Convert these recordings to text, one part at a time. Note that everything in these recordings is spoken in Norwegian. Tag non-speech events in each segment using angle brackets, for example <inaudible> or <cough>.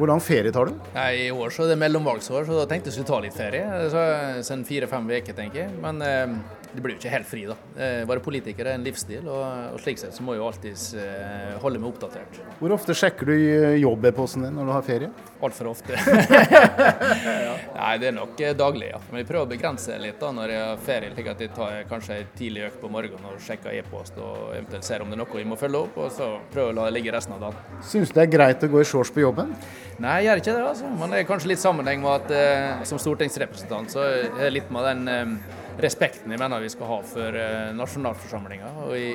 Hvor lang ferie tar du? Nei, I år så er det mellomvalgsår, så da tenkte jeg skulle ta litt ferie. Så, sånn fire-fem uker, tenker jeg. Men eh, det blir jo ikke helt fri, da. Bare være politiker er en livsstil, og, og slik sett så må jeg jo alltids eh, holde meg oppdatert. Hvor ofte sjekker du eh, jobb-e-posten din når du har ferie? Altfor ofte. <laughs> Nei, det er nok eh, daglig, ja. Men jeg prøver å begrense litt da når jeg har ferie, slik at jeg tar kanskje en tidlig økt på morgenen og sjekker e-post og eventuelt ser om det er noe jeg må følge opp, og så prøver jeg å la det ligge resten av dagen. Syns du det er greit å gå i shorts på jobben? Nei, jeg gjør ikke det, altså. Men det er kanskje litt sammenheng med at eh, som stortingsrepresentant så er det litt med den eh, respekten jeg mener vi skal ha for eh, nasjonalforsamlinga. Og, i,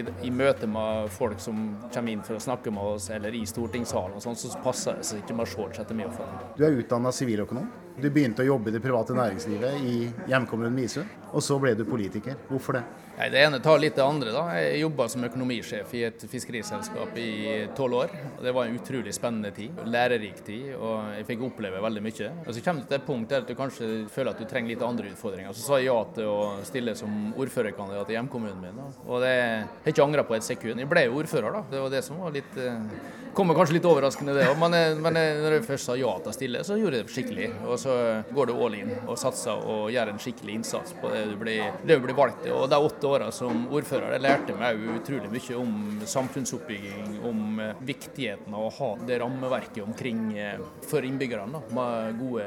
i, i, møte med folk som kommer inn for å snakke med oss, eller i stortingssalen, og sånn, så passer det seg ikke med shorts etter min oppfatning. Du er utdanna siviløkonom. Du begynte å jobbe i det private næringslivet i hjemkommunen Misund, og så ble du politiker. Hvorfor det? Nei, det ene tar litt det andre. da. Jeg jobba som økonomisjef i et fiskeriselskap i tolv år. Det var en utrolig spennende tid, lærerik tid, og jeg fikk oppleve veldig mye. Og Så kommer det til et punkt der du kanskje føler at du trenger litt andre utfordringer. Så sa jeg ja til å stille som ordførerkandidat i hjemkommunen min. Da. Og det har jeg ikke angra på et sekund. Jeg ble jo ordfører, da. Det var det som var litt eh, Kommer kanskje litt overraskende, det òg, men, eh, men eh, når jeg først sa ja til å stille, så gjorde jeg det skikkelig. Og så går du all in og satser og gjør en skikkelig innsats på det du blir, det du blir valgt til. Og de åtte åra som ordfører det lærte meg utrolig mye om samfunnsoppbygging, om eh, viktigheten av å ha det rammeverket omkring for innbyggerne. Da, med gode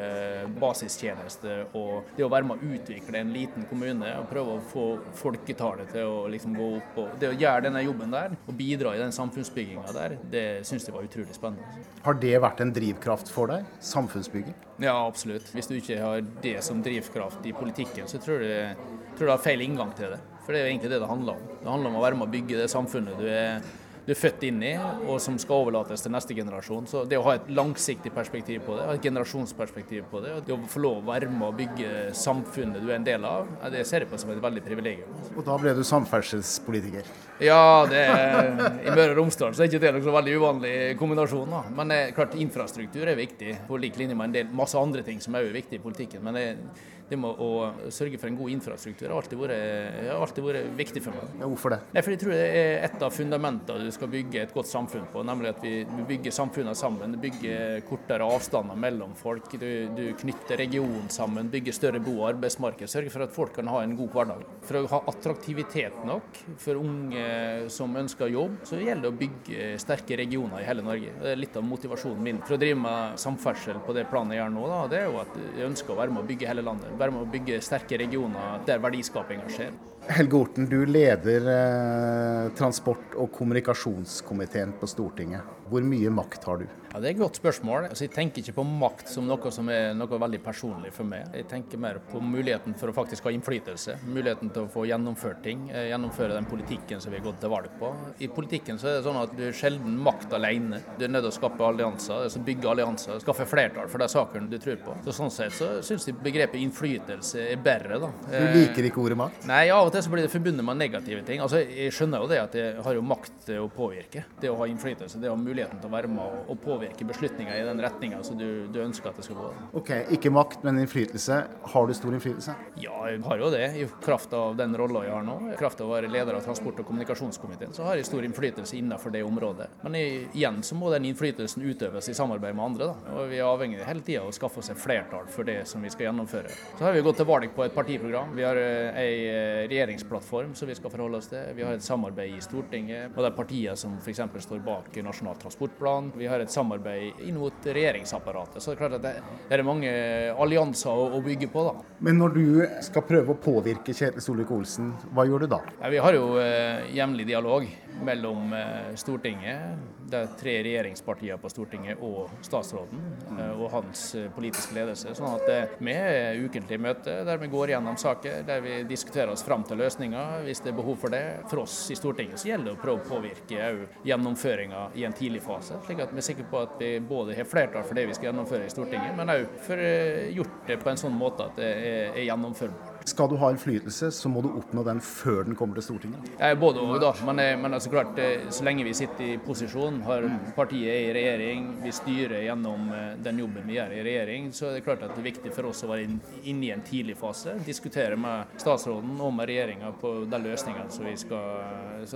basistjenester og det å være med å utvikle en liten kommune og prøve å få folketallet til å liksom gå opp. og Det å gjøre denne jobben der og bidra i den samfunnsbygginga der, det syns jeg var utrolig spennende. Har det vært en drivkraft for deg? Samfunnsbygging? Ja, absolutt. Hvis du ikke har det som drivkraft i politikken, så tror jeg, tror jeg har feil inngang til det. For det er jo egentlig det det handler om. Det handler om å være med å bygge det samfunnet du er du er født inn i, og som skal overlates til neste generasjon. Så det å ha et langsiktig perspektiv på det, et generasjonsperspektiv på det, og det å få lov å være med å bygge samfunnet du er en del av, det ser jeg på som et veldig privilegium. Og da ble du samferdselspolitiker? Ja, det er, i Møre og Romsdal så er ikke det noen veldig uvanlig kombinasjon. Da. Men det, klart infrastruktur er viktig, på lik linje med en del masse andre ting som er viktig i politikken. men det det med å sørge for en god infrastruktur har alltid vært, har alltid vært viktig for meg. Ja, hvorfor det? Nei, for jeg tror det er et av fundamentene du skal bygge et godt samfunn på. Nemlig at vi bygger samfunnene sammen. Bygger kortere avstander mellom folk. Du, du knytter regionen sammen, bygger større bo- og arbeidsmarked. Sørger for at folk kan ha en god hverdag. For å ha attraktivitet nok for unge som ønsker jobb, så gjelder det å bygge sterke regioner i hele Norge. Det er litt av motivasjonen min for å drive med samferdsel på det planet jeg gjør nå. Da. Det er jo at jeg ønsker å være med å bygge hele landet være med å bygge sterke regioner der verdiskapinga skjer. Helge Orten, du leder eh, transport- og kommunikasjonskomiteen på Stortinget. Hvor mye makt har du? Ja, Det er et godt spørsmål. Altså, jeg tenker ikke på makt som noe som er noe veldig personlig for meg. Jeg tenker mer på muligheten for å faktisk ha innflytelse. Muligheten til å få gjennomført ting. Eh, gjennomføre den politikken som vi har gått til valg på. I politikken så er det sånn at du er sjelden makt alene. Du er nødt til å skape allianser, altså bygge allianser, skaffe flertall for de sakene du tror på. Så Sånn sett så syns jeg begrepet innflytelse er bedre. da. Du liker ikke ordet makt? Nei, av og til så blir det forbundet med negative ting. Altså, Jeg skjønner jo det at jeg har jo makt til å påvirke. Det å ha innflytelse, det å ha muligheten til å være med og påvirke beslutninger i den retninga som du, du, ønsker at det skal gå. Ok, Ikke makt, men innflytelse. Har du stor innflytelse? Ja, jeg har jo det. I kraft av den rolla jeg har nå, i kraft av å være leder av transport- og kommunikasjonskomiteen, så har jeg stor innflytelse innenfor det området. Men jeg, igjen så må den innflytelsen utøves i samarbeid med andre. da. Og Vi er avhengig hele tida av å skaffe oss et flertall for det som vi skal gjennomføre. Så har vi gått til valg på et partiprogram. Vi har ei eh, eh, regjeringsplattform som vi skal forholde oss til. Vi har et samarbeid i Stortinget og det er partier som f.eks. står bak Nasjonal transportplan. Vi har et samarbeid inn mot regjeringsapparatet. Så det er klart at det, er mange allianser å, å, bygge på. da. Men når du skal prøve å påvirke Kjetil Solvik-Olsen, hva gjør du da? Ja, vi har jo eh, jevnlig dialog mellom eh, Stortinget, de tre regjeringspartiene på Stortinget og statsråden eh, og hans eh, politiske ledelse. Sånn at eh, vi er ukentlig møter der vi går gjennom saker, der vi diskuterer oss fram til løsninger hvis det er behov for det. For oss i Stortinget så gjelder det å prøve å påvirke gjennomføringa i en tidlig fase, slik at vi er sikre på at vi både har flertall for det vi skal gjennomføre i Stortinget, men òg for gjort det på en sånn måte at det er gjennomførbart. Skal du ha innflytelse, så må du oppnå den før den kommer til Stortinget? Er både og, da. Men, men altså klart, eh, så lenge vi sitter i posisjon, har partiet i regjering, vi styrer gjennom eh, den jobben vi gjør i regjering, så er det klart at det er viktig for oss å være inne i en tidlig fase. Diskutere med statsråden og med regjeringa på de løsningene som vi skal,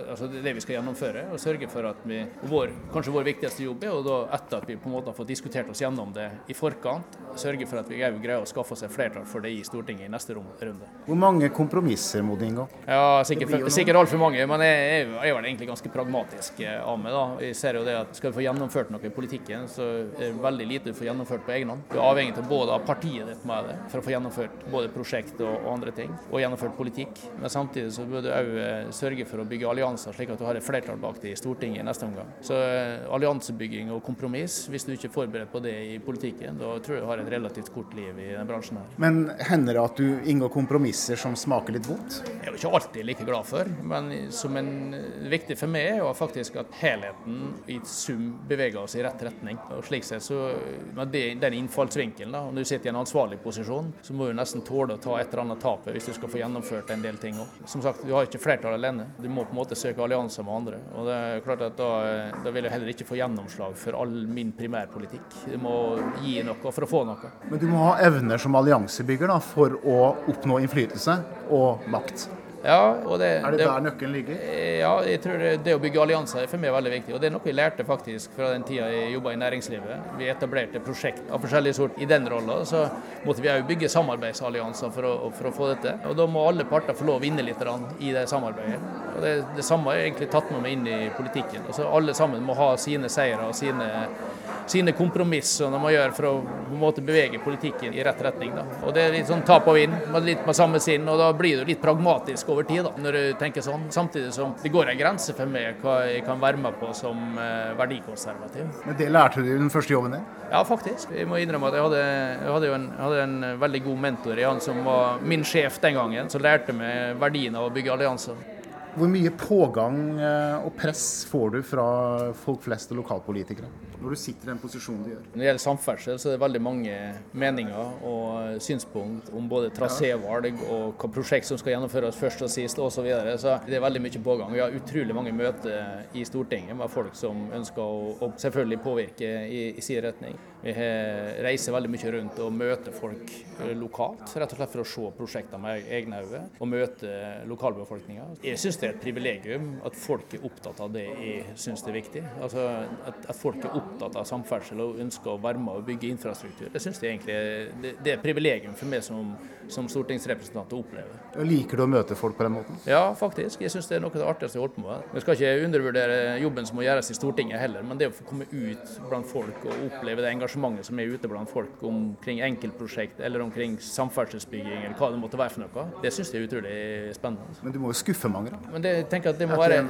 altså det vi skal gjennomføre. Og sørge for at vi, vår, kanskje vår viktigste jobb er, og da etter at vi på en måte har fått diskutert oss gjennom det i forkant, sørge for at vi greier å skaffe oss et flertall for det i Stortinget i neste runde. Hvor mange kompromisser må du inngå? Ja, Sikkert, sikkert altfor mange, men jeg, jeg, er vel egentlig ganske pragmatisk eh, av meg. da. Jeg ser jo det at Skal du få gjennomført noe i politikken, så er det veldig lite du får gjennomført på egen hånd. Du er avhengig av både av partiet ditt med det, for å få gjennomført både prosjekt og, og andre ting, og gjennomført politikk. Men samtidig så bør du òg eh, sørge for å bygge allianser, slik at du har et flertall bak det i Stortinget i neste omgang. Så eh, alliansebygging og kompromiss, hvis du ikke er forberedt på det i politikken, da tror jeg du har et relativt kort liv i den bransjen her. Men hender det at du inngår kompromisser som smaker litt vondt? Jeg er jo ikke alltid like glad for, men som en, viktig for meg er jo faktisk at helheten i sum beveger oss i rett retning. Og slik sett så, Med den innfallsvinkelen, da, når du sitter i en ansvarlig posisjon, så må du nesten tåle å ta et eller annet tapet hvis du skal få gjennomført en del ting òg. Som sagt, du har ikke flertall alene. Du må på en måte søke allianser med andre. Og det er klart at da, da vil jeg heller ikke få gjennomslag for all min primærpolitikk. Du må gi noe for å få noe. Men du må ha evner som alliansebygger da, for å oppnå innflytelse og makt? Ja, det, er det, det, der nøkkelen ligger? Ja, jeg tror det å bygge allianser er for meg veldig viktig. Og det er noe jeg lærte faktisk fra den tida jeg jobba i næringslivet. Vi etablerte prosjekt av forskjellige sort. I den rolla så måtte vi òg bygge samarbeidsallianser for å, for å, få dette. Og da må alle parter få lov å vinne litt i det samarbeidet. Og det, det samme har jeg egentlig tatt med meg inn i politikken. Altså, alle sammen må ha sine seire og sine sine kompromisser når man gjør for å på en måte bevege politikken i rett retning. Da. Og Det er litt sånn tap og vinn, litt med samme sinn. og Da blir du litt pragmatisk over tid da, når du tenker sånn. Samtidig som det går en grense for meg hva jeg kan være med på som eh, verdikonservativ. Men Det lærte du i den første jobben din? Ja, faktisk. Jeg må innrømme at jeg hadde, jeg hadde, en, hadde en veldig god mentor i han som var min sjef den gangen, som lærte meg verdien av å bygge allianser. Hvor mye pågang eh, og press får du fra folk flest og lokalpolitikere? Når du sitter i den posisjonen du gjør? Når det gjelder samferdsel, så er det veldig mange meninger og synspunkt om både trasévalg og hva prosjekt som skal gjennomføres først og sist osv. Så, videre. så det er veldig mye pågang. Vi har utrolig mange møter i Stortinget med folk som ønsker å, å selvfølgelig påvirke i, i sin retning. Vi reiser veldig mye rundt og møter folk lokalt, rett og slett for å se prosjektene med egne øyne og møte lokalbefolkninga. Jeg syns det er et privilegium at folk er opptatt av det jeg syns er viktig. Altså at, at folk er opptatt opptatt av samferdsel og ønsker å være med og bygge infrastruktur. Det synes jeg egentlig det, det er privilegium for meg som, som stortingsrepresentant å oppleve. Liker du å møte folk på den måten? Ja, faktisk. Jeg syns det er noe av det artigste jeg har holdt på med. Vi skal ikke undervurdere jobben som må gjøres i Stortinget heller, men det å få komme ut blant folk og oppleve det engasjementet som er ute blant folk omkring enkeltprosjekt eller omkring samferdselsbygging eller hva det måtte være for noe, det syns jeg er utrolig spennende. Men du må jo skuffe mange, da? Men det, jeg tenker at det må være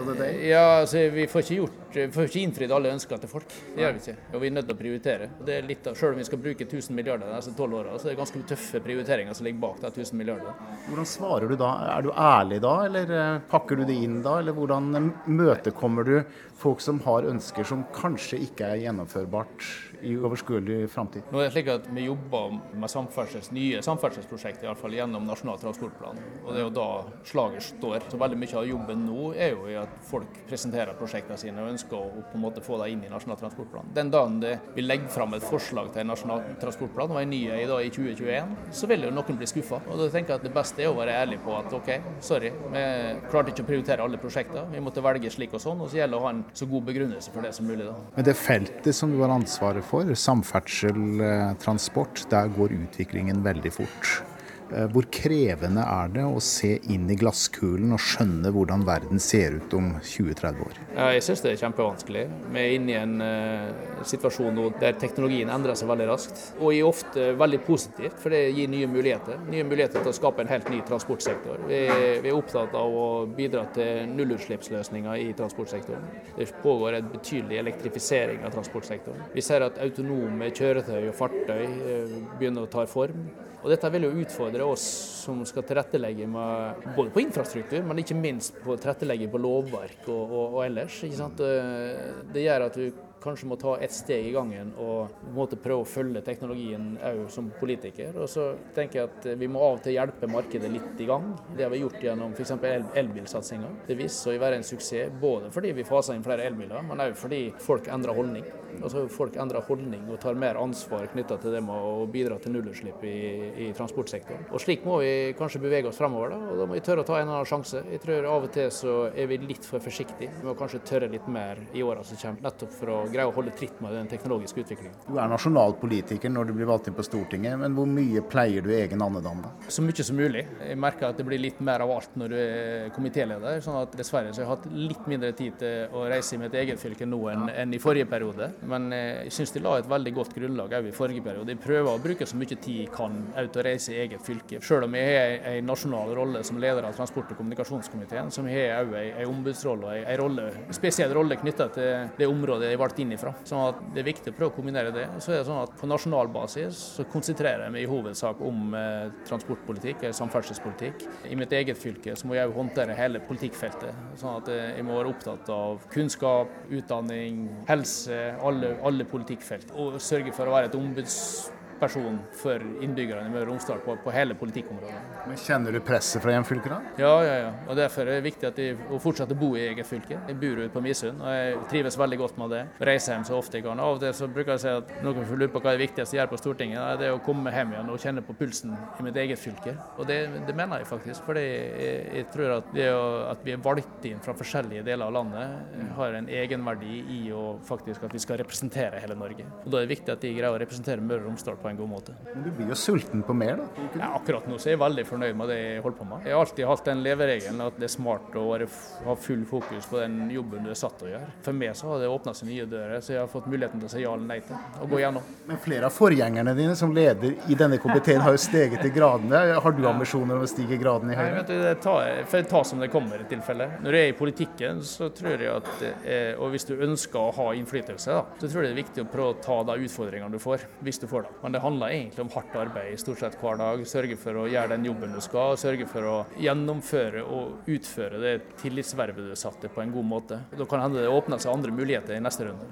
Ja, altså, vi får ikke gjort, vi får ikke innfridd alle ønsker til folk. Det gjør vi ikke. Og vi er nødt til å prioritere. Det er litt av, Selv om vi skal bruke 1000 milliarder de neste tolv åra, så er det ganske tøffe prioriteringer som ligger bak de 1000 milliarder. Hvordan svarer du da? Er du ærlig da, eller eh, pakker du det inn da? Eller hvordan møtekommer du folk som har ønsker som kanskje ikke er gjennomførbart i overskuelig framtid? Nå er det slik at Vi jobber med samferdsels, nye samferdselsprosjekter iallfall gjennom Nasjonal transportplan. og Det er jo da slaget står. Så Veldig mye av jobben nå er jo i at folk presenterer prosjektene sine og ønsker å på en måte få det inn i Nasjonal transportplan. Den dagen det legger legge fram et forslag til en Nasjonal transportplan, og en ny i, i 2021, så vil jo noen bli skuffa. Det beste er å være ærlig på at OK, sorry, vi klarte ikke å prioritere alle prosjekter. Vi måtte velge slik og sånn, og så gjelder det å ha en så god begrunnelse for det som mulig. da. Men det feltet som du har ansvaret for, samferdsel, eh, transport, der går utviklingen veldig fort. Eh, hvor krevende er det å se inn i glasskulen og skjønne hvordan verden ser ut om 20-30 år? Ja, jeg syns det er kjempevanskelig. Vi er inne i en uh, situasjon nå der teknologien endrer seg veldig raskt. Og er ofte veldig positivt, for det gir nye muligheter. Nye muligheter til å skape en helt ny transportsektor. Vi, vi er opptatt av å bidra til nullutslippsløsninger i transportsektoren. Det pågår en betydelig elektrifisering av transportsektoren. Vi ser at autonome kjøretøy og fartøy uh, begynner å ta form. Og Dette vil jo utfordre oss som skal tilrettelegge med, både på infrastruktur, men ikke minst på tilrettelegge på lovverk og, og, og ellers. Det gjør at du kanskje må ta ett steg i gangen og måte prøve å følge teknologien òg som politiker. Og så tenker jeg at vi må av og til hjelpe markedet litt i gang. Det har vi gjort gjennom f.eks. El elbilsatsinga. Det viser seg å være en suksess både fordi vi faser inn flere elbiler, men òg fordi folk endrer holdning. Altså Folk endrer holdning og tar mer ansvar knytta til det med å bidra til nullutslipp i, i, transportsektoren. Og Slik må vi kanskje bevege oss fremover. Da og da må vi tørre å ta en annen sjanse. Jeg tror Av og til så er vi litt for forsiktige. Vi må kanskje tørre litt mer i åra som kommer, nettopp for å greie å holde tritt med den teknologiske utviklingen. Du er nasjonalpolitiker når du blir valgt inn på Stortinget, men hvor mye pleier du egen andedam? Så mye som mulig. Jeg merker at det blir litt mer av alt når du er komitéleder. sånn at Dessverre så har jeg hatt litt mindre tid til å reise i mitt eget fylke nå enn, enn i forrige periode. Men eh, jeg syns de la et veldig godt grunnlag òg i forrige periode. Jeg prøver å bruke så mye tid jeg kan ut og reise i eget fylke. Selv om jeg har en nasjonal rolle som leder av transport- og kommunikasjonskomiteen, som har òg en ombudsrolle og en rolle, spesiell rolle knytta til det området jeg er valgt inn. Sånn at Det er viktig å prøve å kombinere det. Så er det sånn at På nasjonal basis så konsentrerer jeg meg i hovedsak om eh, transportpolitikk, eller samferdselspolitikk. I mitt eget fylke så må jeg håndtere hele politikkfeltet. sånn at eh, Jeg må være opptatt av kunnskap, utdanning, helse, alle, alle politikkfelt. Og sørge for å være et ombuds person for innbyggerne i Møre og Romsdal på, på, hele politikkområdet. Men Kjenner du presset fra hjemfylket? da? Ja, ja, ja. Og derfor er det viktig at jeg å fortsette å bo i eget fylke. Jeg bor ute på Misund og jeg trives veldig godt med det. Reiser hjem så ofte jeg kan. Av og til så bruker jeg å si at noen får lure på hva det viktigste jeg gjør på Stortinget. Det er å komme hjem igjen og kjenne på pulsen i mitt eget fylke. Og det, det mener jeg faktisk. For jeg, jeg, tror at det at vi er valgt inn fra forskjellige deler av landet, har en egenverdi i å faktisk at vi skal representere hele Norge. Og Da er det viktig at de greier å representere Møre og Romsdal på en god måte. Men du blir jo sulten på mer, da? Ja, akkurat nå så er jeg veldig fornøyd med det jeg holder på med. Jeg har alltid hatt den leveregelen at det er smart å ha full fokus på den jobben du er satt til å gjøre. For meg så har det åpna seg nye dører, så jeg har fått muligheten til å si ja eller nei til å gå gjennom. Men flere av forgjengerne dine som leder i denne komiteen har jo steget i gradene. Har du ambisjoner om å stige gradene i Høyre? Nei, vet du, tar, ta som det kommer i tilfelle. Når jeg er i politikken, så tror jeg at eh, Og hvis du ønsker å ha innflytelse, da, så tror jeg det er viktig å prøve å ta de utfordringene du får, hvis du får dem. Men det handler egentlig om hardt arbeid stort sett hver dag. Sørge for å gjøre den jobben du skal, sørge for å gjennomføre og utføre det tillitsvervet du satte satt på en god måte. Da kan hende det åpner seg andre muligheter i neste runde.